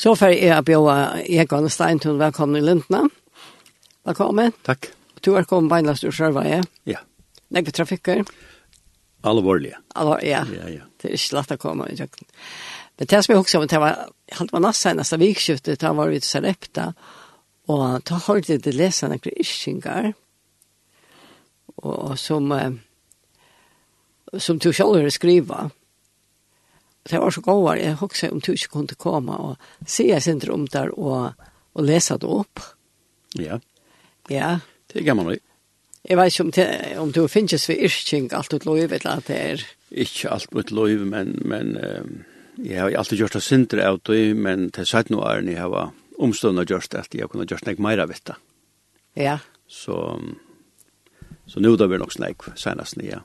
Så får jeg å bjøre Egon Steintun velkommen i Lundna. Velkommen. Takk. Du er kommet beinlast ur Sjørveie. Ja. Nekve trafikker. Alvorlige. Alvor, ja. ja, ja. Det er ikke lett å komme i kjøkken. Men det som jeg husker om, det var, halvt var nasse neste vikskiftet, da var vi til Sarepta, og da hørte jeg det lese noen iskinger, og som, som du selv har skrivet, det var så gåvar, jeg husker om du ikke kunne komme og se jeg sin om der og, og lese det opp. Ja. Ja. Det er gammel. Jeg vet ikke om, det, om du finnes ved yrking alt ut lov, eller at det er... Ikke alt ut lov, men, men um, jeg har alltid gjort det sindre av det, men til 17 år jeg har omstående gjort det, at jeg kunne gjort nek mer av det. Ja. Så, så nå da blir det nok snakk senest nye.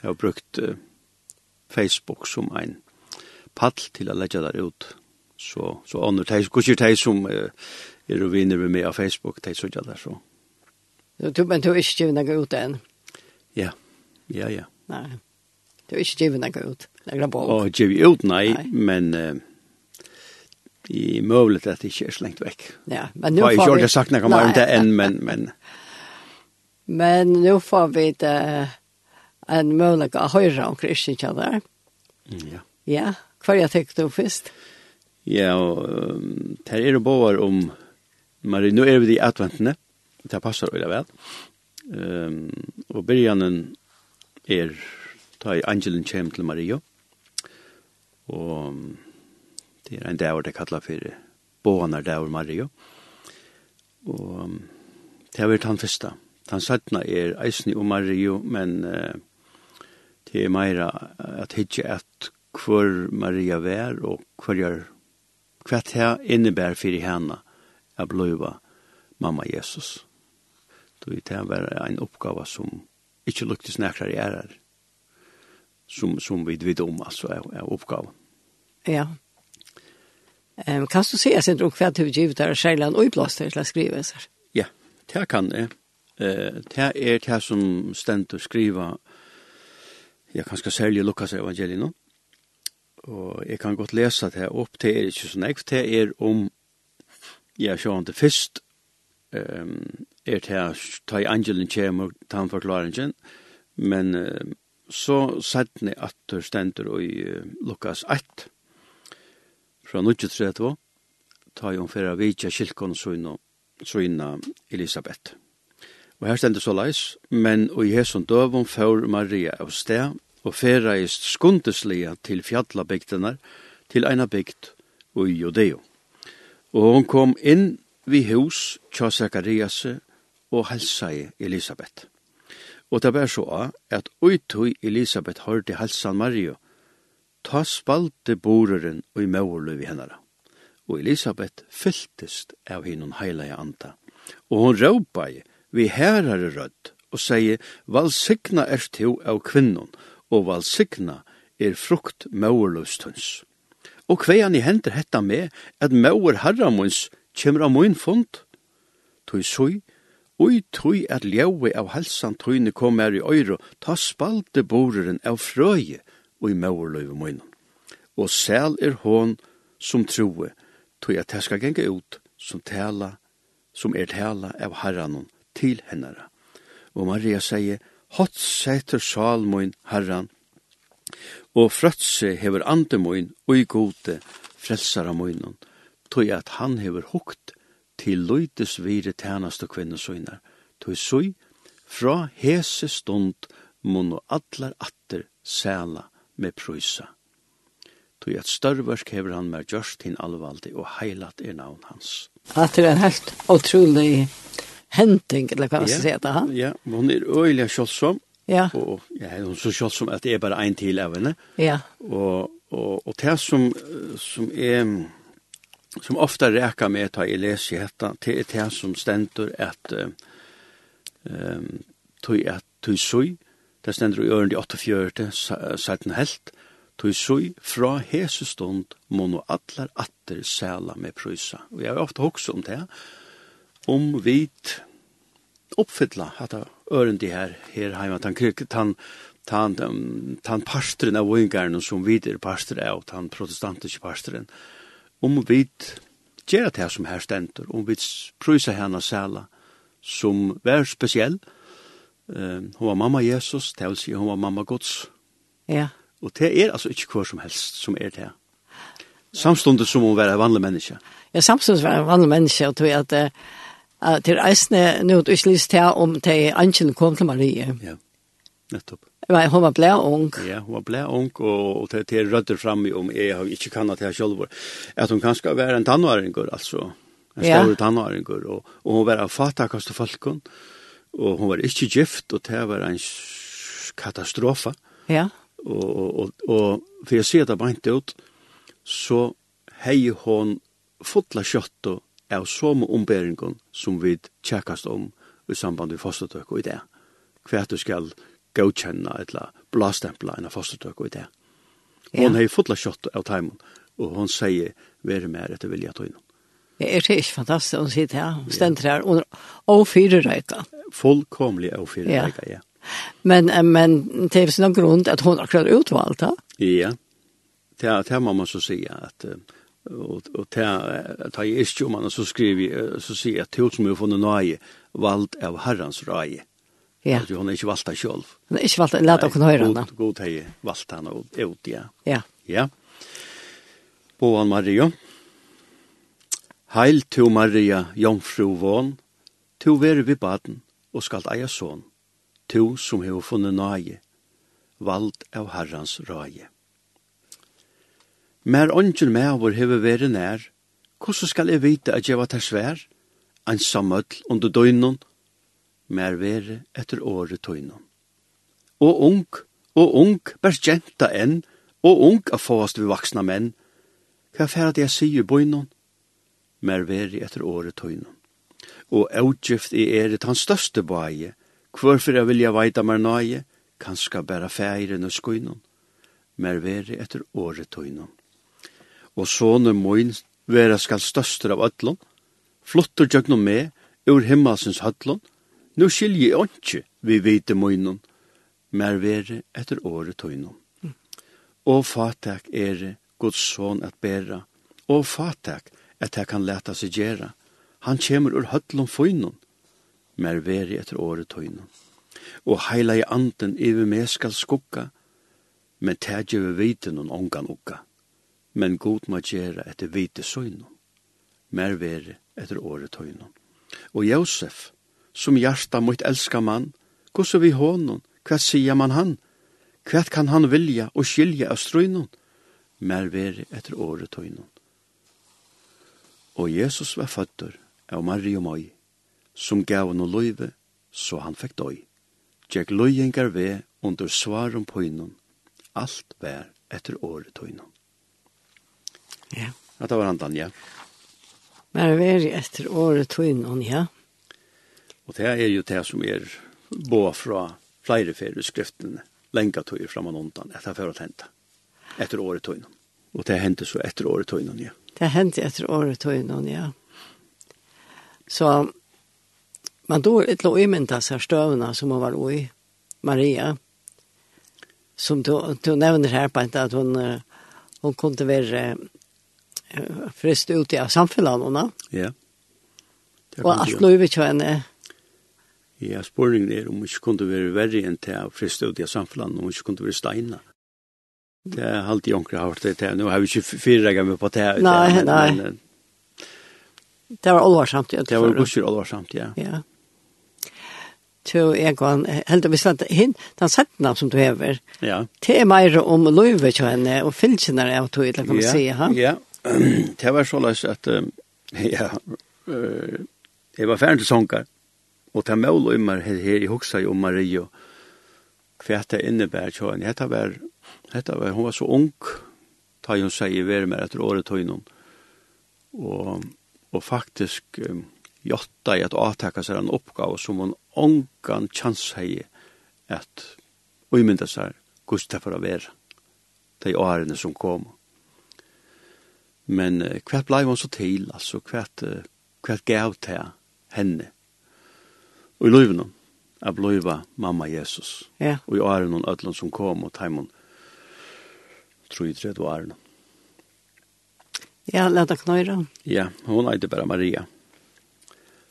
Jeg har brukt uh, Facebook som en pall til å legge der ut. Så, så andre teis, hvordan teis som uh, er og vinner med meg av Facebook, teis så gjør det så. Du, men du er ikke givet noe ut enn? Ja, ja, ja. Nei, du er ikke givet noe ut, noe bok. Å, givet ut, nei, nei. men... Uh, i mulighet at det inte är slängt vekk. Ja, men nu får vi... Jag har inte sagt noe mer om det enn, men... Men, men nu får vi det, en mulighet å høre om Kristian Kjellar. Mm, Ja. Ja, Hva jeg tenkte du først? Ja, og um, her er det bare om, Marie, nå er vi i adventene, det passer veldig vel. Um, og byrjanen er, ta i angelen kjem til Maria, og det er en dag det kallar for Bånar dag Maria. Og det har vært han første. Han sattna er eisen i Mario, men uh, det er meira at hitje at hvor Maria vær og hvor jeg hva det innebär for henne å bløyva mamma Jesus. Då det var en oppgave som ikke luktes nærkere i ærer, som, som vi vet om, altså er, er oppgave. Ja. Um, kan du se sin drog hva du givet her skjelen og iblaster til å skrive seg? Ja, det kan jeg. Uh, det er det som stendt å skrive, jeg kan skal særlig Lukas evangeliet nå, og jeg kan godt lese det opp, det er ikke så nekv, det er om, ja, sjåan det fyrst, um, er det her, ta i angelen kjem og ta han forklaringen, men uh, så sættne at det stender i uh, Lukas 1, fra 1932, ta i omfæra vidja kylkon søgna, søgna Elisabeth. Og her stender så leis, men og i hesson døvum før Maria av sted, og feraist skundeslega til fjallabygdenar til eina bygd og i Judeo. Og hon kom inn vi hus tja Zakariase og halsai Elisabeth. Og det var så at uitui Elisabeth hørte halsan Mario, ta spalte boreren og i møverløv i hennara. Og Elisabeth fylltist av hinnon heilige anda. Og hon råpai vi herare rødd og sier, valsigna er til av kvinnon, og valsigna er frukt mauerløstens. Og kveian i hender hetta med at mauer herramons kjemmer av mun fond, tui sui, ui tui at ljaui av halsan tuini kom er i øyro, ta spalte boreren av frøye og i mauerløyve munnen. Og sel er hon som troe, tui at her skal genga ut som tala, som er tala av herranon til hennara. Og Maria sier, hot sæter sjal moin herran, og frøtse hever ande moin og i gode frelsara moinon, tog at han hever hukt til løytes vire tænaste kvinnesøyner, tog søy fra hese stund mun og allar atter sæla med prøysa. Tog at størverk hever han med gjørst hin alvaldi og heilat er navn hans. At det er helt utrolig henting, eller hva man skal si det, ha? Ja, hun er øyelig kjølsom, ja. og ja, hun er så kjølsom at det er bare en til av henne. Ja. Og, og, og det som, som er som ofta räkar med ta i läs i detta till det som ständer att ehm tog att tog sui det ständer i öron de 84 sätten helt tog sui fra hese stund mono allar atter sæla med prysa og jeg har ofta också om det om vit oppfylla hatta ørendi her her heima. Tan tan tan tan pastren av vingarna som vit er pastor av tan protestantiske pastren om vi gera det som her stendur om vi prøysa henne sæla som vær spesiell. Eh hon var mamma Jesus det vil si hon var mamma Guds. Ja. Og det er altså ikke hva som helst som er det samstundes som hon var en vanlig menneske. Ja samstundes var en vanlig menneske og tog at til eisne, nå du ikke lyst til om til Anken kom til Marie. Ja, nettopp. Men hun var blei ung. Ja, hun var blei ung, og, og det er rødder framme om jeg har ikke kannet det her selv. At hun kanskje var en tannvaringer, altså. En ja. stor tannvaringer, og, og hun var av fatakast til falkon, og hun var ikke gift, og det var en katastrofa. Ja. Og, og, og, og for jeg ser det bare ikke ut, så hei hun fotla kjøtt og av som omberingen som vi tjekkast om i samband med fostertøk og i det. Hva du skal godkjenne eller blastempla enn fostertøk og i det. Ja. Hon har fått kjøtt av timen, og hon sier, være mer etter vilja tøyne. Det er ikke fantastisk, hon sitter her, ja. her, og, og fyrer røyka. Fullkomlig og fyrer ja. røyka, ja. Men, men det er sånn grunn at hon akkurat utvalgt, da? Ja, det, det må man så si at uh, och och ta ta i istjoman så skriver så ser jag till som er får nåje vald av Herrens raj. Ja. Att hon är inte av själv. Nej, inte valta låt och kunna høre henne. God god hej valta henne ut ja. Ja. Ja. Boan Maria. Heil to Maria, jomfru von. To ver vi baden och skall eia son. To som hevur funne nøye, Vald av herrans raj. Mer ongen meavur hever veri nær, hvordan skal jeg vite at jeg var til svær? En samøll under døgnon, mer veri etter året tøgnon. Og ung, og ung, bærs jenta enn, og ung er fåast vi vaksna menn. Hva fer at jeg sier bøgnon? Mer veri etter året tøgnon. Og avgift i eret hans største bøye, hvorfor jeg vilja veita mer nøye, kanska bæra færen og skuinon. Mer veri etter året tøgnon og sone moin vera skal støster av öllum, flottur jögnum me ur himmasins höllum, nu skilji onki vi vite moinum, mer vere etter året tøynum. Mm. Og fatak er Guds son at bæra, og fatak at han kan leta seg gjera. Han kjemur ur høllum føynum, mer veri etter året tøynum. Og heila i anden iver me skal skukka, men tægje vi vite noen ongan ukka men god må gjere etter vite søgnon, mer vere etter året tøgnon. Og Josef, som hjarta mot elska mann, gosse vi hånden, hva sier man han? Hva kan han vilja og skilja av strøgnon? Mer vere etter året tøgnon. Og Jesus var føtter av Marie og Moi, som gav han løyve, så han fikk døy. Tjekk løyengar ved under svaren på innom, alt vær etter året på. Ja. Ja, det var andan, ja. Men det er etter året tøynen, ja. Og det er jo det som er bo fra flere ferie skriftene, lenga tøyer fram og undan, etter for å hente, etter året tøynen. Og det hendte så etter året tøynen, ja. Det hendte etter året tøynen, ja. Så man då ett lå i mynta sig stövna som hon var i, Maria, som du, du nevner här på att hon, hon kunde vara frist ut i samfunnet. Ja. Og alt løyve ikke henne. Ja, spørningen er om vi ikke kunne være verre enn til å friste ut i samfunnet, om vi ikke kunne være steina. Det er alltid jonkere har vært det til. Nå har vi ikke fire ganger med på det. Nei, nei. Det var olvarsamt, ja. Det var gusher olvarsamt, ja. Ja. Så jeg kan helt visst at hin, den settene som du hever, ja. det er mer om løyve til henne, og fylkene er av tog, kan man ja. si, ha? Ja, det var så løs at ja, jeg var ferdig til sånger, og det mål og immer her, her i hoksa i Marie, hva det innebærer til henne. Hette var, hette var, hun var så ung, ta hun sier i verden etter året tog innom, og, og faktisk um, jotta i at avtaka seg en oppgave som hun ångan chans hei at uimynda seg hvordan det for å være de årene som kommer. Men uh, hva blei hun så til, altså hva, uh, hva gav til henne og i løyven av løyva mamma Jesus ja. og i åren og ødlen som kom og teimen tror jeg tredje åren Ja, la deg knøyre. Ja, hon eide bare Maria.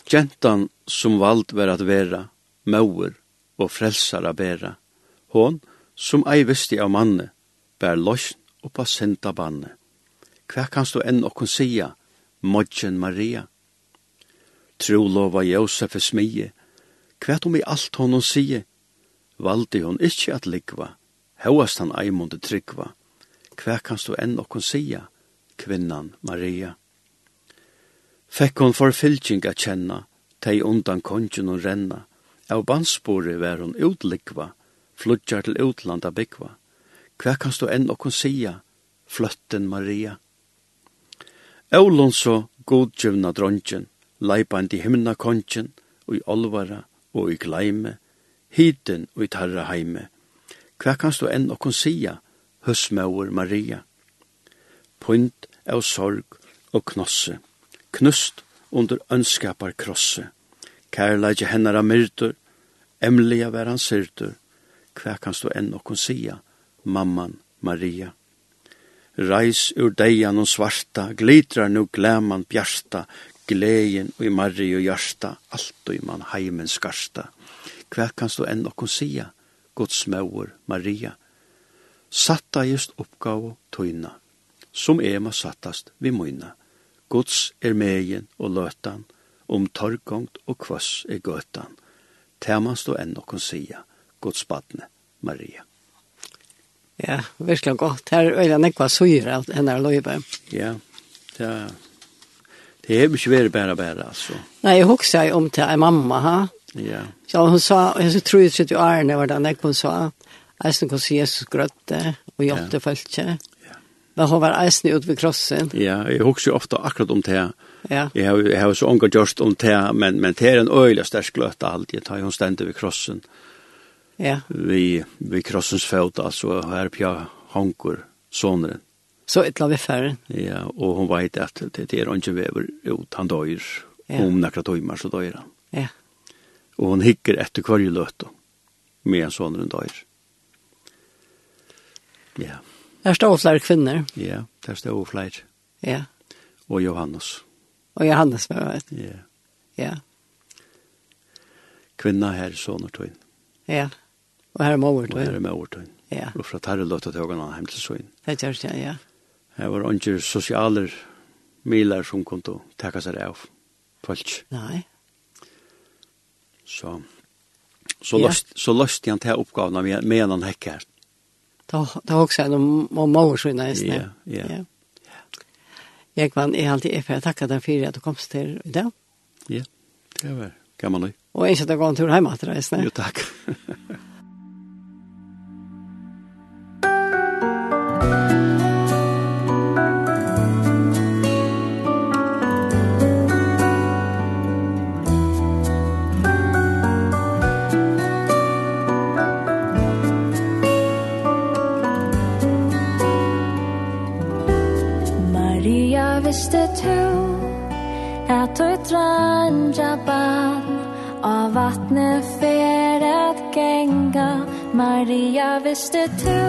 Gentan som vald var at vera mauer og frelsar a bera hon som ei visti av manne bær løsn og pasenta banne hva kanst du enn okkon sia, Modgen Maria? Tro lova Josef er smie, hva om i alt hon hon sie, valdi hon ikkje at likva, hauast han eimunde tryggva, hva kanst du enn okkon sia, kvinnan Maria? Fekk hon for fylkinga kjenna, tei undan kongen hon renna, av bandspore var hon utlikva, flutjar til utlanda byggva. Hva kanst du enn okkon sia, fløtten Maria? Eulon så godgjøvna dronjen, leipand i himna konjen, og i olvara og i gleime, hiten og i tarra heime. Hva kanst du enn okkon sia, høsmauer Maria? Punt av sorg og knosse, knust under ønskapar krosse. Kærleidje hennar av myrtur, emliga var han syrtur. Hva kanst du enn okkon sia, mamman Maria? Reis ur deian og svarta, glitrar nu glæman bjarsta, gleien og i marri og jarsta, alt og i man heimen skarsta. Hva kanst du enn okkon sia, Guds mauer, Maria? Satta just oppgave tøyna, som ema sattast vi møyna. Guds er megin og løtan, om torgongt og kvass er gøtan. Tæmast og enn okkon sia, Guds badne, Maria. Ja, virkelig godt. Her er det nekva syre av henne løybe. Ja, det er, det er ikke vært bare bare, altså. Nei, jeg husker om til en mamma, ha? Ja. Så hun sa, jeg så tror jeg ikke du er når det nekva hun sa, eisen hos Jesus grøtte og hjelpte ja. følte. Ja. Men hun var eisen ut ved krossen. Ja, jeg husker jo ofte akkurat om det. Ja. Jeg har, jeg har jo så unga gjort om det, men, men det er en øyelig sterk løte alltid, Jeg da hun stendte ved krossen. Ja ja. vi, vi krossens fot, altså her pja hanker sonren. Så ett la vi færre. Ja, og hun vet at det er ikke vever ut, han døyer. Ja. Om nekra timmar så døyer han. Ja. Og hun hikker etter hver løte med en sonren døyer. Ja. Där står flere kvinner. Ja, der står flere. Ja. Og Johannes. Og Johannes, var det? Ja. Ja. Kvinna her, sånn og tøyne. Ja. Og her er Mauertøyen. Og her er Mauertøyen. Ja. Og fra Tarre Lotta til Hågan hjem til Søyn. Det gjør det, ja. Her var ikke sosialer miler som kom til å takke seg av folk. Nei. Så, så, ja. løst, så løste han til oppgavene med, med en hekk her. Da, da også er det om Mauertøyen nesten. Ja, ja. ja. Jeg var en alltid er for jeg takker deg for at du kom til i dag. Ja, det var gammel. Og ikke at jeg går en tur hjemme til deg. Jo, takk. vänja barn Av vattne fer at genga Maria visste tu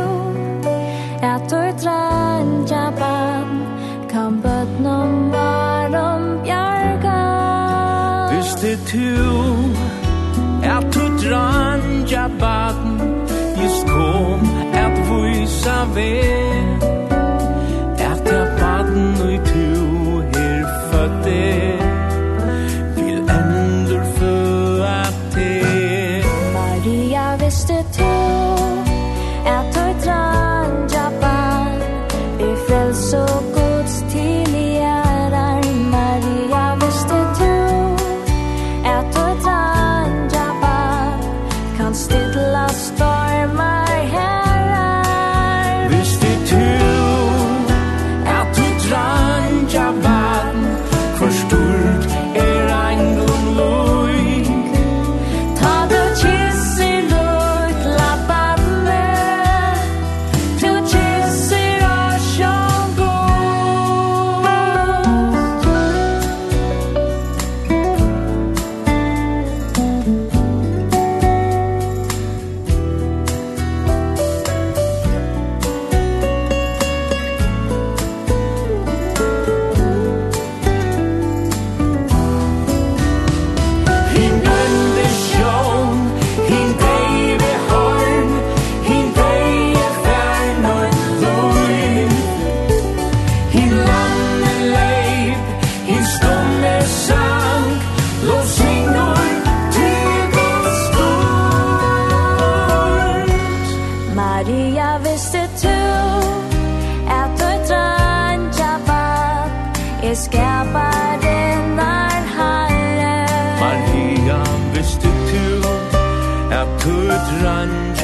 Att du dranja barn Kan bötnum varom bjarga? Visste tu Att du dranja band Just kom att vysa vän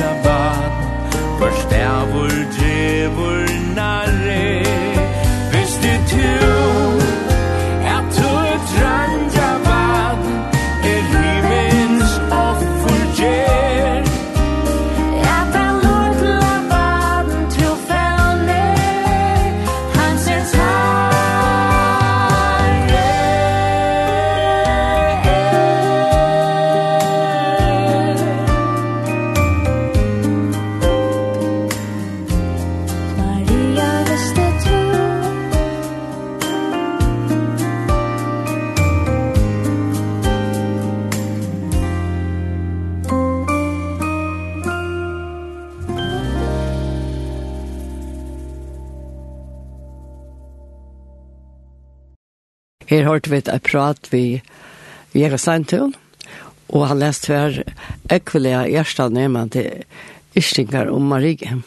shabbat Vashta vul djevul nal her hørte vi et prat vi Jera Steintun, og han leste hver ekvelige gjerstad neman til Ishtingar om Marige.